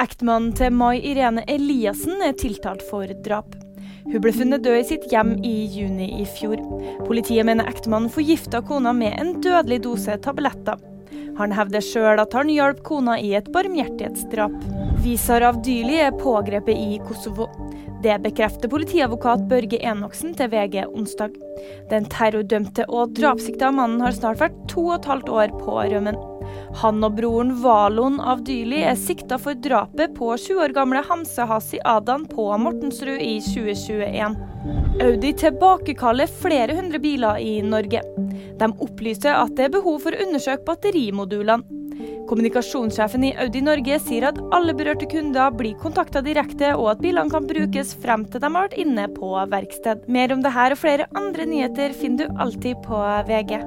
Ektemannen til Mai Irene Eliassen er tiltalt for drap. Hun ble funnet død i sitt hjem i juni i fjor. Politiet mener ektemannen forgifta kona med en dødelig dose tabletter. Han hevder sjøl at han hjalp kona i et barmhjertighetsdrap. Visar Avdyli er pågrepet i Kosovo. Det bekrefter politiadvokat Børge Enoksen til VG onsdag. Den terrordømte og drapssikta mannen har snart vært to og et halvt år på rømmen. Han og broren Valon Avdyli er sikta for drapet på 20 år gamle Hamse Hasi Adan på Mortensrud i 2021. Audi tilbakekaller flere hundre biler i Norge. De opplyser at det er behov for å undersøke batterimodulene. Kommunikasjonssjefen i Audi Norge sier at alle berørte kunder blir kontakta direkte, og at bilene kan brukes frem til de har vært inne på verksted. Mer om dette og flere andre nyheter finner du alltid på VG.